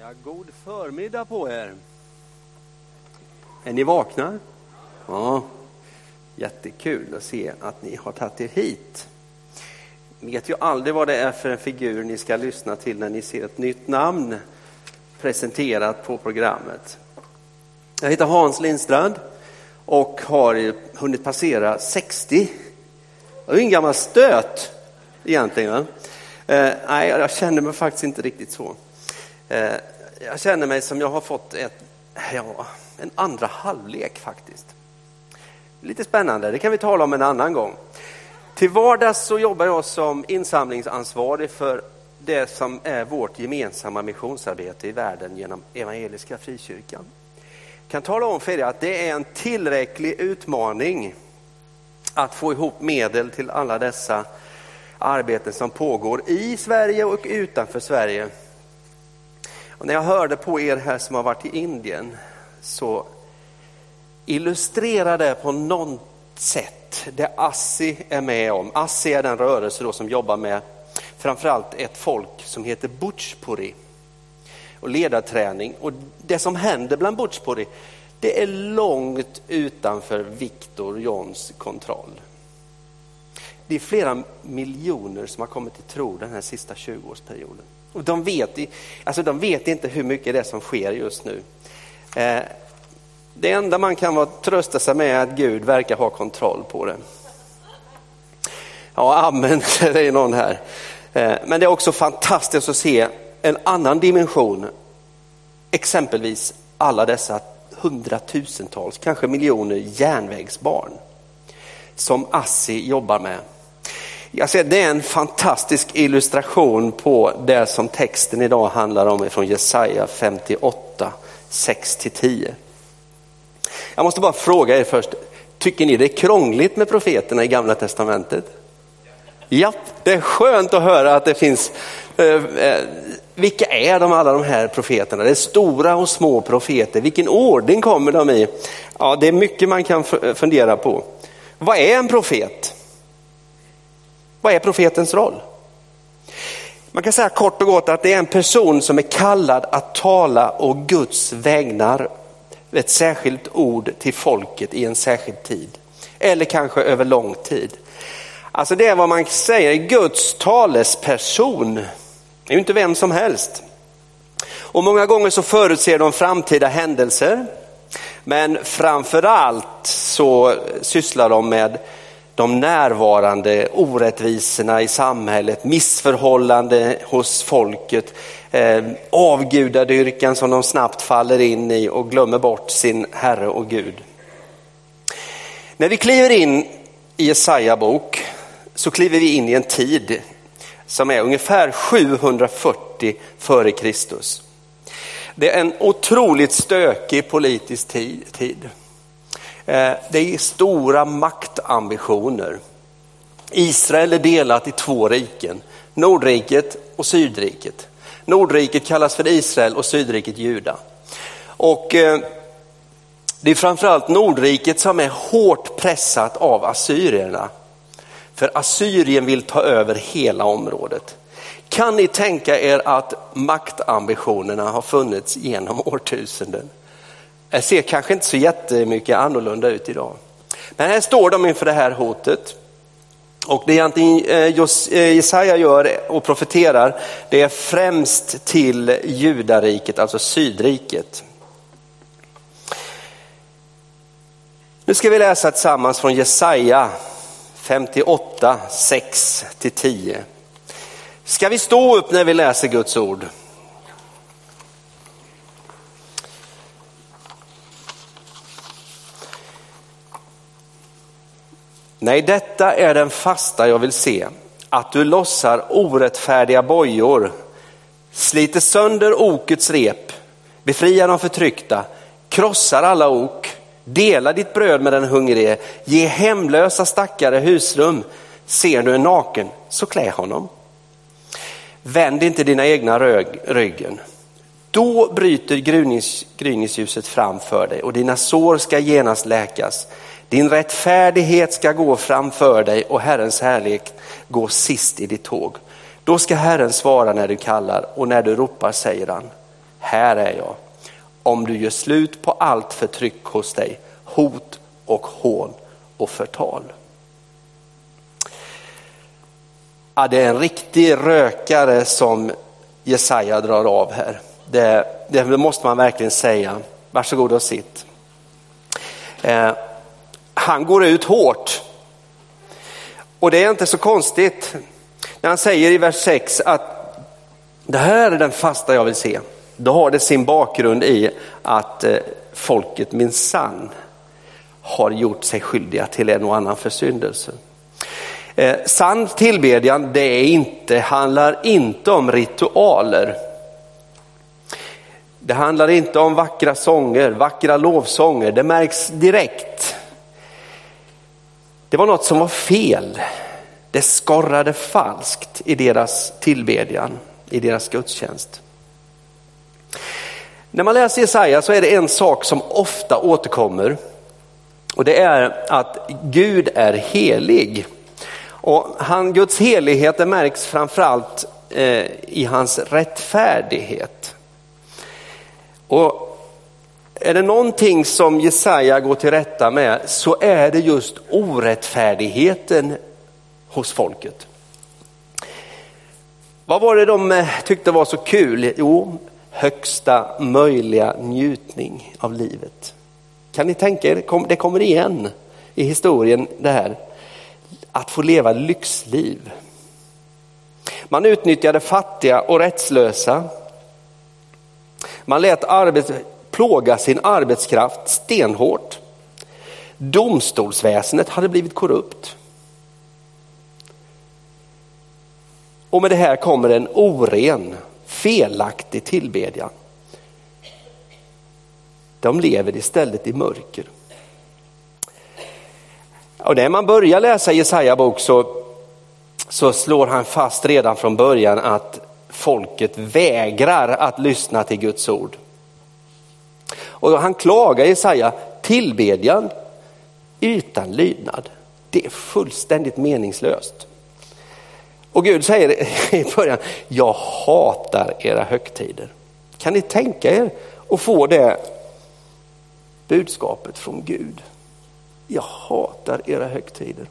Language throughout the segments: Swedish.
Ja, god förmiddag på er. Är ni vakna? Ja, jättekul att se att ni har tagit er hit. Ni vet ju aldrig vad det är för en figur ni ska lyssna till när ni ser ett nytt namn presenterat på programmet. Jag heter Hans Lindstrand och har hunnit passera 60. Det är en gammal stöt egentligen. Eh, nej, jag känner mig faktiskt inte riktigt så. Eh, jag känner mig som jag har fått ett, ja, en andra halvlek faktiskt. Lite spännande, det kan vi tala om en annan gång. Till vardags så jobbar jag som insamlingsansvarig för det som är vårt gemensamma missionsarbete i världen genom Evangeliska Frikyrkan. Jag kan tala om för er att det är en tillräcklig utmaning att få ihop medel till alla dessa arbeten som pågår i Sverige och utanför Sverige. Och när jag hörde på er här som har varit i Indien så illustrerar det på något sätt det ASSI är med om. ASSI är den rörelse då som jobbar med framförallt ett folk som heter Butchpuri och ledarträning. Och det som händer bland Butchpuri det är långt utanför Viktor Johns kontroll. Det är flera miljoner som har kommit till tro den här sista 20-årsperioden. Och de, vet, alltså de vet inte hur mycket det är som sker just nu. Eh, det enda man kan vara, trösta sig med är att Gud verkar ha kontroll på det. Ja, amen, säger någon här. Eh, men det är också fantastiskt att se en annan dimension. Exempelvis alla dessa hundratusentals, kanske miljoner järnvägsbarn som ASSI jobbar med. Jag ser, det är en fantastisk illustration på det som texten idag handlar om från Jesaja 58, 6-10. Jag måste bara fråga er först, tycker ni det är krångligt med profeterna i gamla testamentet? Ja, det är skönt att höra att det finns, eh, eh vilka är de alla de här profeterna? Det är stora och små profeter, vilken ordning kommer de i? Ja, det är mycket man kan fundera på. Vad är en profet? Vad är profetens roll? Man kan säga kort och gott att det är en person som är kallad att tala och Guds vägnar ett särskilt ord till folket i en särskild tid. Eller kanske över lång tid. Alltså det är vad man säger, Guds talesperson. Det är ju inte vem som helst. Och många gånger så förutser de framtida händelser. Men framförallt så sysslar de med de närvarande orättvisorna i samhället, missförhållande hos folket, eh, avgudadyrkan som de snabbt faller in i och glömmer bort sin Herre och Gud. När vi kliver in i Jesaja bok så kliver vi in i en tid som är ungefär 740 före Kristus. Det är en otroligt stökig politisk tid. Eh, det är stora maktambitioner. Israel är delat i två riken, Nordriket och Sydriket. Nordriket kallas för Israel och Sydriket Juda. Och eh, det är framförallt Nordriket som är hårt pressat av assyrierna. För Assyrien vill ta över hela området. Kan ni tänka er att maktambitionerna har funnits genom årtusenden? Det ser kanske inte så jättemycket annorlunda ut idag. Men här står de inför det här hotet. Och det egentligen eh, eh, Jesaja gör och profeterar, det är främst till judariket, alltså sydriket. Nu ska vi läsa tillsammans från Jesaja 58, 6-10. Ska vi stå upp när vi läser Guds ord? Nej, detta är den fasta jag vill se, att du lossar orättfärdiga bojor, sliter sönder okets rep, befriar de förtryckta, krossar alla ok, delar ditt bröd med den hungrige, ge hemlösa stackare husrum. Ser du en naken, så klä honom. Vänd inte dina egna ryggen. Då bryter gryningsljuset fram för dig och dina sår ska genast läkas. Din rättfärdighet ska gå framför dig och Herrens härlighet gå sist i ditt tåg. Då ska Herren svara när du kallar och när du ropar säger han, här är jag. Om du gör slut på allt förtryck hos dig, hot och hån och förtal. Ja, det är en riktig rökare som Jesaja drar av här. Det, det måste man verkligen säga. Varsågod och sitt. Eh, han går ut hårt. Och det är inte så konstigt när han säger i vers 6 att det här är den fasta jag vill se. Då har det sin bakgrund i att eh, folket minsann har gjort sig skyldiga till en och annan försyndelse. Eh, sann tillbedjan det är inte, handlar inte om ritualer. Det handlar inte om vackra sånger, vackra lovsånger, det märks direkt. Det var något som var fel. Det skorrade falskt i deras tillbedjan, i deras gudstjänst. När man läser Jesaja så är det en sak som ofta återkommer och det är att Gud är helig. Och han, Guds helighet märks framförallt eh, i hans rättfärdighet. Och är det någonting som Jesaja går till rätta med så är det just orättfärdigheten hos folket. Vad var det de eh, tyckte var så kul? Jo, högsta möjliga njutning av livet. Kan ni tänka er, det kommer igen i historien det här. Att få leva lyxliv. Man utnyttjade fattiga och rättslösa. Man lät arbets, plåga sin arbetskraft stenhårt. Domstolsväsendet hade blivit korrupt. Och med det här kommer en oren, felaktig tillbedjan. De lever istället i mörker. Och när man börjar läsa Jesaja bok så, så slår han fast redan från början att folket vägrar att lyssna till Guds ord. Och han klagar Jesaja, tillbedjan utan lydnad, det är fullständigt meningslöst. Och Gud säger i början, jag hatar era högtider. Kan ni tänka er att få det budskapet från Gud? Jag hatar era högtider.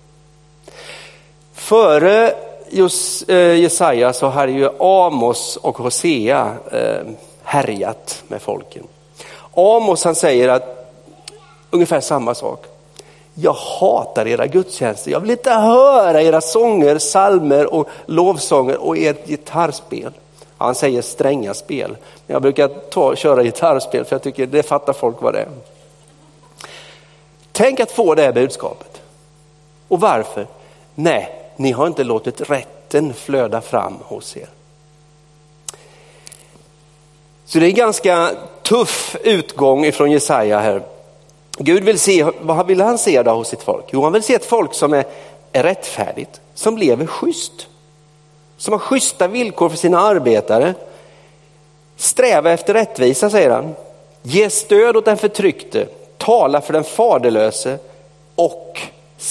Före just, eh, Jesaja så hade ju Amos och Hosea eh, härjat med folken. Amos han säger att ungefär samma sak. Jag hatar era gudstjänster. Jag vill inte höra era sånger, salmer och lovsånger och ert gitarrspel. Han säger stränga spel. Men jag brukar ta, köra gitarrspel för jag tycker det fattar folk vad det är. Tänk att få det här budskapet. Och varför? Nej, ni har inte låtit rätten flöda fram hos er. Så det är en ganska tuff utgång ifrån Jesaja här. Gud vill se, vad vill han se då hos sitt folk? Jo, han vill se ett folk som är, är rättfärdigt, som lever schysst. Som har schyssta villkor för sina arbetare. Sträva efter rättvisa, säger han. Ge stöd åt den förtryckte, tala för den faderlöse och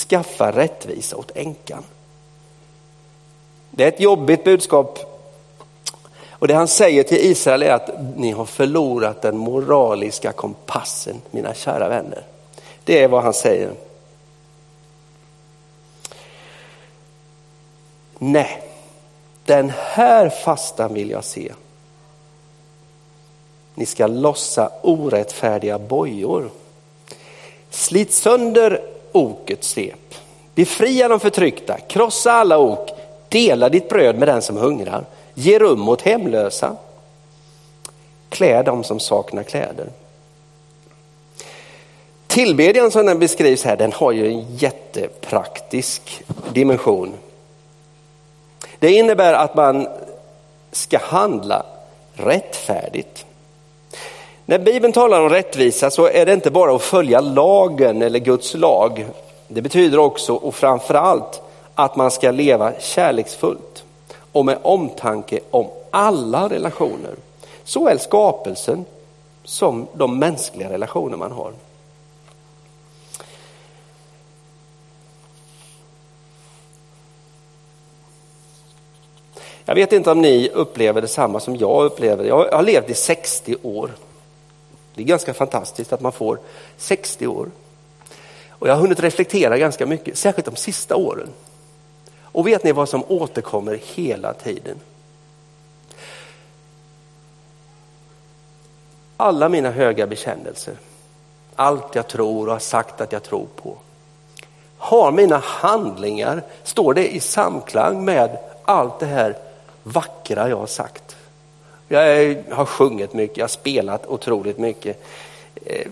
skaffa rättvisa åt änkan. Det är ett jobbigt budskap och det han säger till Israel är att ni har förlorat den moraliska kompassen, mina kära vänner. Det är vad han säger. Nej, den här fastan vill jag se. Ni ska lossa orättfärdiga bojor. Slit sönder okets svep. Befria de förtryckta, krossa alla ok, dela ditt bröd med den som hungrar. Ge rum åt hemlösa. Klä dem som saknar kläder. Tillbedjan som den beskrivs här, den har ju en jättepraktisk dimension. Det innebär att man ska handla rättfärdigt. När Bibeln talar om rättvisa så är det inte bara att följa lagen eller Guds lag. Det betyder också och framförallt att man ska leva kärleksfullt och med omtanke om alla relationer. Såväl skapelsen som de mänskliga relationer man har. Jag vet inte om ni upplever detsamma som jag upplever. Jag har levt i 60 år. Det är ganska fantastiskt att man får 60 år. Och jag har hunnit reflektera ganska mycket, särskilt de sista åren. Och vet ni vad som återkommer hela tiden? Alla mina höga bekännelser, allt jag tror och har sagt att jag tror på. Har mina handlingar, står det i samklang med allt det här vackra jag har sagt? Jag har sjungit mycket, jag har spelat otroligt mycket. Eh,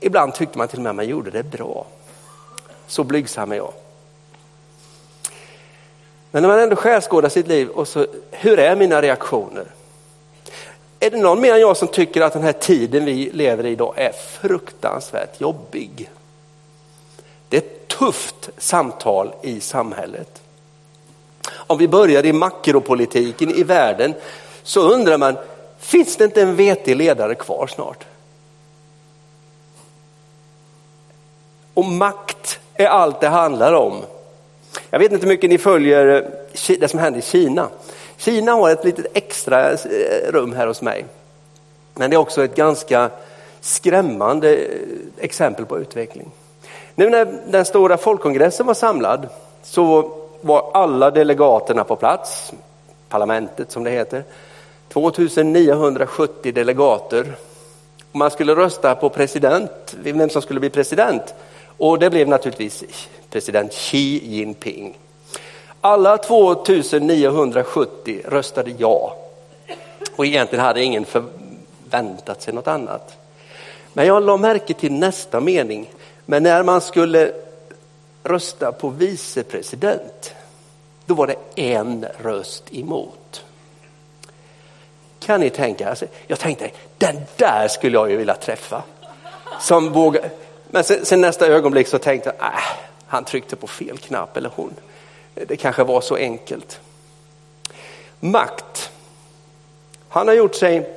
ibland tyckte man till och med att man gjorde det bra. Så blygsam är jag. Men när man ändå skärskådar sitt liv och så, hur är mina reaktioner? Är det någon mer än jag som tycker att den här tiden vi lever i idag är fruktansvärt jobbig? Det är ett tufft samtal i samhället. Om vi börjar i makropolitiken i världen så undrar man, finns det inte en vetig ledare kvar snart? Och makt är allt det handlar om. Jag vet inte hur mycket ni följer eh, det som händer i Kina. Kina har ett litet extra eh, rum här hos mig. Men det är också ett ganska skrämmande eh, exempel på utveckling. Nu när den stora folkkongressen var samlad så var alla delegaterna på plats, parlamentet som det heter. 2970 delegater. Man skulle rösta på president, vem som skulle bli president. Och det blev naturligtvis president Xi Jinping. Alla 2970 röstade ja. Och egentligen hade ingen förväntat sig något annat. Men jag la märke till nästa mening. Men när man skulle rösta på vicepresident, då var det en röst emot. Kan ni tänka? Alltså, jag tänkte, den där skulle jag ju vilja träffa. Som vågar. Men sen, sen nästa ögonblick så tänkte jag, äh, han tryckte på fel knapp eller hon. Det kanske var så enkelt. Makt. Han har gjort sig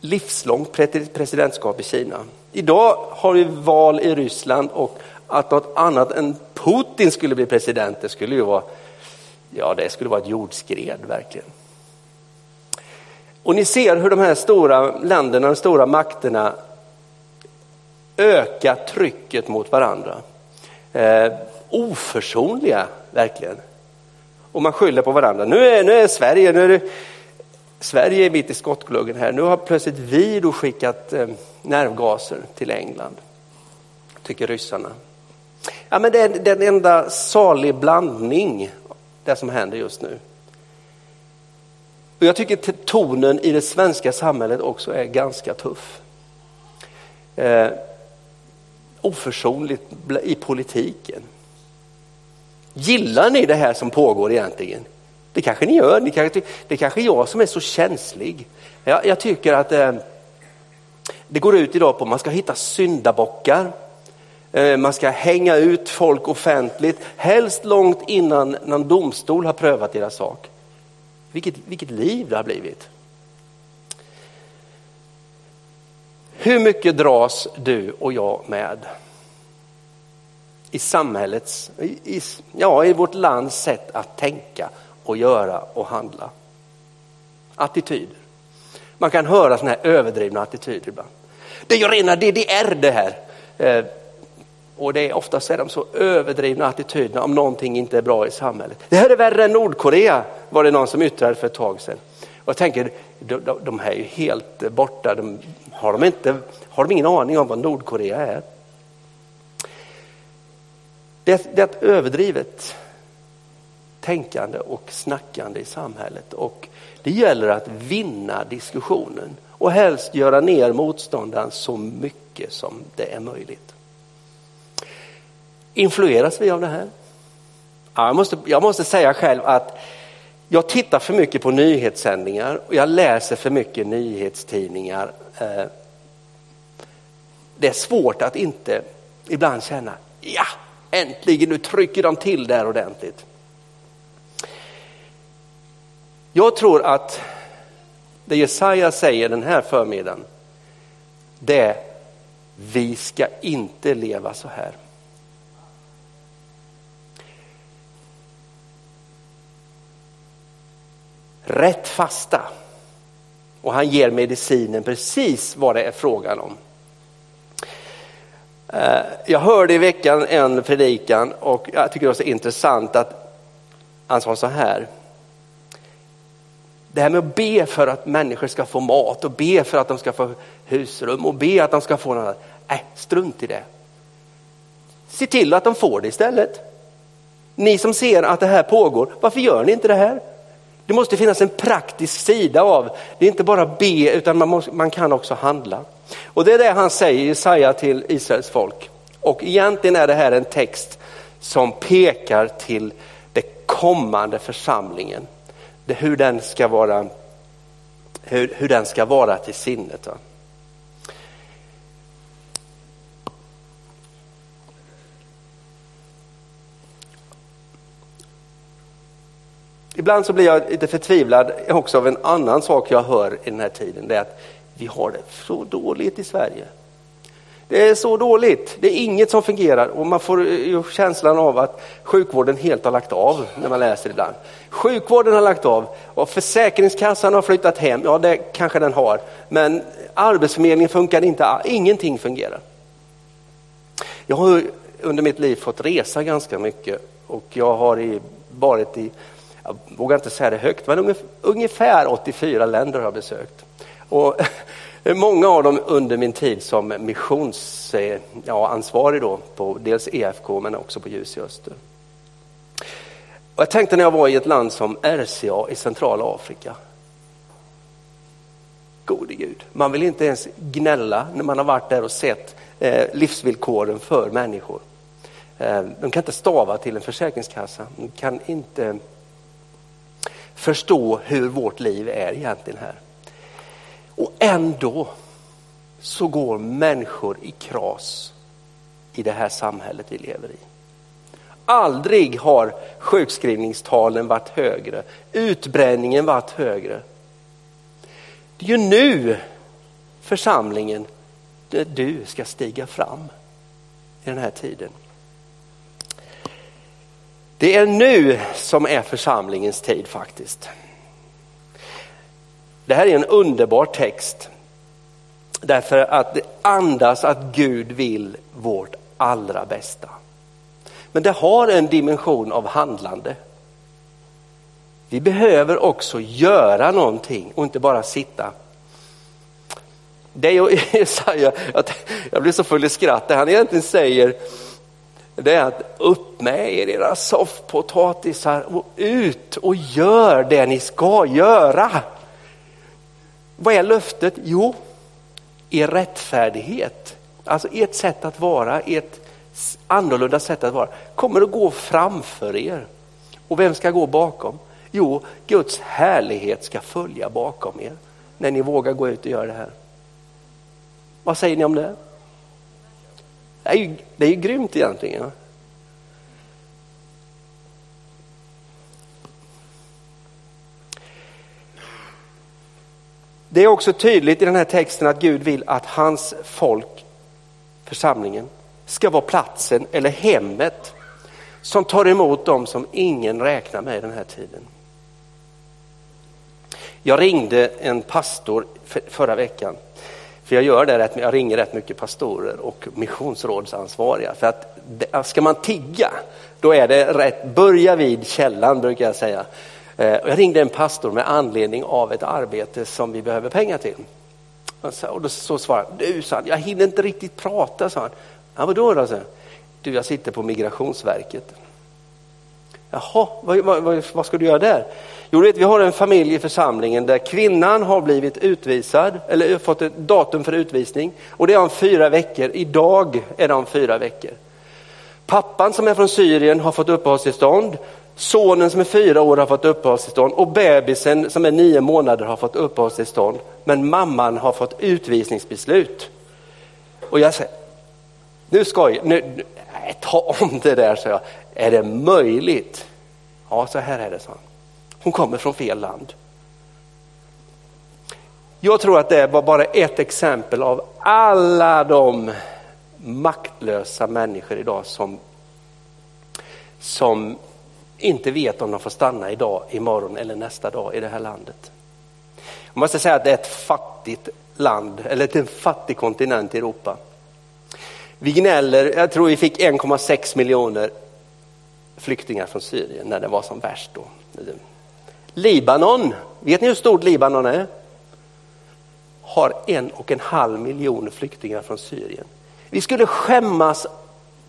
livslångt presidentskap i Kina. Idag har vi val i Ryssland och att något annat än Putin skulle bli president, det skulle ju vara, ja, det skulle vara ett jordskred verkligen. Och ni ser hur de här stora länderna, de stora makterna ökar trycket mot varandra. Eh, oförsonliga verkligen. Och man skyller på varandra. Nu är, nu är Sverige, nu är det, Sverige är mitt i skottgluggen här. Nu har plötsligt vi då skickat eh, nervgaser till England, tycker ryssarna. Ja, men det är den enda salig blandning, det som händer just nu. Och jag tycker tonen i det svenska samhället också är ganska tuff. Eh, oförsonligt i politiken. Gillar ni det här som pågår egentligen? Det kanske ni gör, ni kanske, det kanske är jag som är så känslig. Jag, jag tycker att eh, det går ut idag på att man ska hitta syndabockar. Eh, man ska hänga ut folk offentligt, helst långt innan någon domstol har prövat deras sak. Vilket, vilket liv det har blivit. Hur mycket dras du och jag med? I samhällets, i, ja, i vårt lands sätt att tänka och göra och handla. Attityder. Man kan höra sådana här överdrivna attityder ibland. Det är ju rena DDR det här. Eh, och det är oftast är de så överdrivna attityderna om någonting inte är bra i samhället. Det här är värre än Nordkorea var det någon som yttrade för ett tag sedan. Och jag tänker, de, de här är ju helt borta. De, har, de inte, har de ingen aning om vad Nordkorea är? Det, det är ett överdrivet tänkande och snackande i samhället. Och det gäller att vinna diskussionen och helst göra ner motståndaren så mycket som det är möjligt. Influeras vi av det här? Ja, jag, måste, jag måste säga själv att jag tittar för mycket på nyhetssändningar och jag läser för mycket nyhetstidningar. Eh, det är svårt att inte ibland känna, ja, äntligen, nu trycker de till där ordentligt. Jag tror att det Jesaja säger den här förmiddagen, det är vi ska inte leva så här. Rätt fasta. Och han ger medicinen precis vad det är frågan om. Eh, jag hörde i veckan en predikan och jag tycker det var så intressant att han sa så här. Det här med att be för att människor ska få mat och be för att de ska få husrum och be att de ska få något. Nej, strunt i det. Se till att de får det istället. Ni som ser att det här pågår, varför gör ni inte det här? Det måste finnas en praktisk sida av, det är inte bara be utan man, måste, man kan också handla. Och det är det han säger i Jesaja till Israels folk. Och egentligen är det här en text som pekar till den kommande församlingen. Det, hur, den ska vara, hur, hur den ska vara till sinnet. Va? Ibland så blir jag lite förtvivlad också av en annan sak jag hör i den här tiden. Det är att vi har det så dåligt i Sverige. Det är så dåligt, det är inget som fungerar och man får ju känslan av att sjukvården helt har lagt av när man läser ibland. Sjukvården har lagt av och Försäkringskassan har flyttat hem, ja det kanske den har, men Arbetsförmedlingen funkar inte, ingenting fungerar. Jag har under mitt liv fått resa ganska mycket och jag har varit i jag vågar inte säga det högt, men ungefär 84 länder har jag besökt. Och många av dem under min tid som missionsansvarig ja, då på dels EFK men också på Ljus i Öster. Och jag tänkte när jag var i ett land som RCA i centrala Afrika. Gode Gud, man vill inte ens gnälla när man har varit där och sett eh, livsvillkoren för människor. Eh, de kan inte stava till en försäkringskassa, de kan inte förstå hur vårt liv är egentligen här. Och ändå så går människor i kras i det här samhället vi lever i. Aldrig har sjukskrivningstalen varit högre, utbränningen varit högre. Det är ju nu församlingen, där du ska stiga fram i den här tiden. Det är nu som är församlingens tid faktiskt. Det här är en underbar text. Därför att det andas att Gud vill vårt allra bästa. Men det har en dimension av handlande. Vi behöver också göra någonting och inte bara sitta. Det är Jesaja, jag blir så full i skratt, det han egentligen säger det är att upp med er era soffpotatisar och ut och gör det ni ska göra. Vad är löftet? Jo, er rättfärdighet, alltså ert sätt att vara, ert annorlunda sätt att vara, kommer att gå framför er. Och vem ska gå bakom? Jo, Guds härlighet ska följa bakom er när ni vågar gå ut och göra det här. Vad säger ni om det? Det är ju, det är ju grymt egentligen. Det är också tydligt i den här texten att Gud vill att hans folk, församlingen, ska vara platsen eller hemmet som tar emot dem som ingen räknar med i den här tiden. Jag ringde en pastor förra veckan för jag gör det rätt, jag ringer rätt mycket pastorer och missionsrådsansvariga. För att ska man tigga, då är det rätt, börja vid källan brukar jag säga. Eh, jag ringde en pastor med anledning av ett arbete som vi behöver pengar till. Och då så svarade du, sa han, jag hinner inte riktigt prata, sa han. Ja, vadå då? Så? Du, jag sitter på migrationsverket. Jaha, vad, vad, vad ska du göra där? Jo, vet, vi har en familj i församlingen där kvinnan har blivit utvisad, eller fått ett datum för utvisning. Och det är om fyra veckor. Idag är det om fyra veckor. Pappan som är från Syrien har fått uppehållstillstånd. Sonen som är fyra år har fått uppehållstillstånd och bebisen som är nio månader har fått uppehållstillstånd. Men mamman har fått utvisningsbeslut. Och jag säger, nu ska jag, nu, ta om det där, så jag. Är det möjligt? Ja, så här är det, så. Hon kommer från fel land. Jag tror att det var bara ett exempel av alla de maktlösa människor idag som, som inte vet om de får stanna idag, imorgon eller nästa dag i det här landet. Jag måste säga att det är ett fattigt land, eller en fattig kontinent i Europa. Vi gnäller, jag tror vi fick 1,6 miljoner flyktingar från Syrien när det var som värst då. Libanon, vet ni hur stort Libanon är? Har en och en halv miljon flyktingar från Syrien. Vi skulle skämmas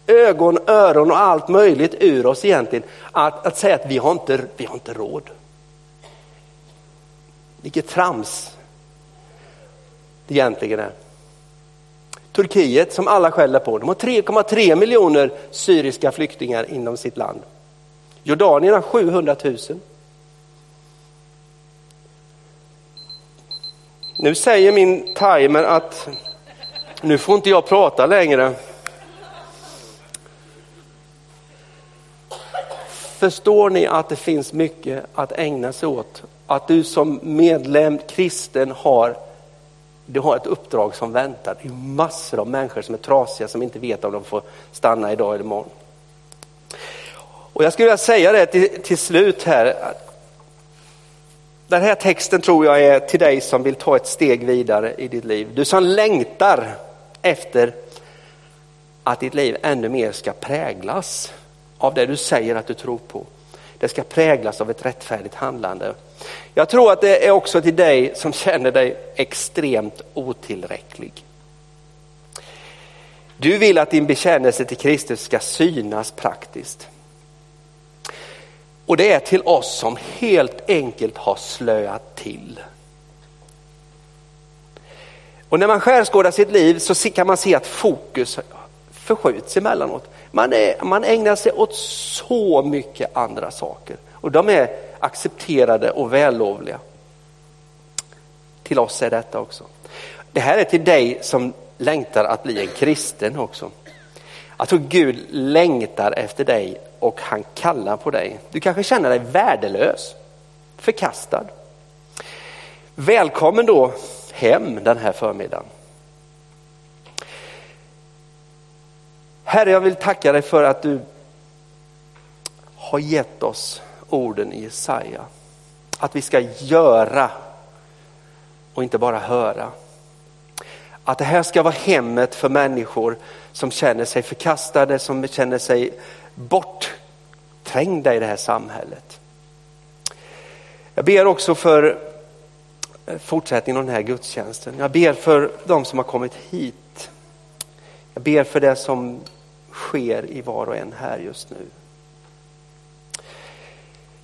ögon, öron och allt möjligt ur oss egentligen att, att säga att vi har, inte, vi har inte råd. Vilket trams det egentligen är. Turkiet som alla skäller på, de har 3,3 miljoner syriska flyktingar inom sitt land. Jordanien har 700 000. Nu säger min timer att nu får inte jag prata längre. Förstår ni att det finns mycket att ägna sig åt? Att du som medlem, kristen, har, du har ett uppdrag som väntar. Det är massor av människor som är trasiga som inte vet om de får stanna idag eller imorgon. Och jag skulle vilja säga det till, till slut här. Den här texten tror jag är till dig som vill ta ett steg vidare i ditt liv. Du som längtar efter att ditt liv ännu mer ska präglas av det du säger att du tror på. Det ska präglas av ett rättfärdigt handlande. Jag tror att det är också till dig som känner dig extremt otillräcklig. Du vill att din bekännelse till Kristus ska synas praktiskt. Och det är till oss som helt enkelt har slöat till. Och när man skärskådar sitt liv så kan man se att fokus förskjuts emellanåt. Man, är, man ägnar sig åt så mycket andra saker och de är accepterade och vällovliga. Till oss är detta också. Det här är till dig som längtar att bli en kristen också. Jag tror Gud längtar efter dig och han kallar på dig. Du kanske känner dig värdelös, förkastad. Välkommen då hem den här förmiddagen. Herre, jag vill tacka dig för att du har gett oss orden i Jesaja. Att vi ska göra och inte bara höra. Att det här ska vara hemmet för människor som känner sig förkastade, som känner sig bort trängda i det här samhället. Jag ber också för fortsättningen av den här gudstjänsten. Jag ber för de som har kommit hit. Jag ber för det som sker i var och en här just nu.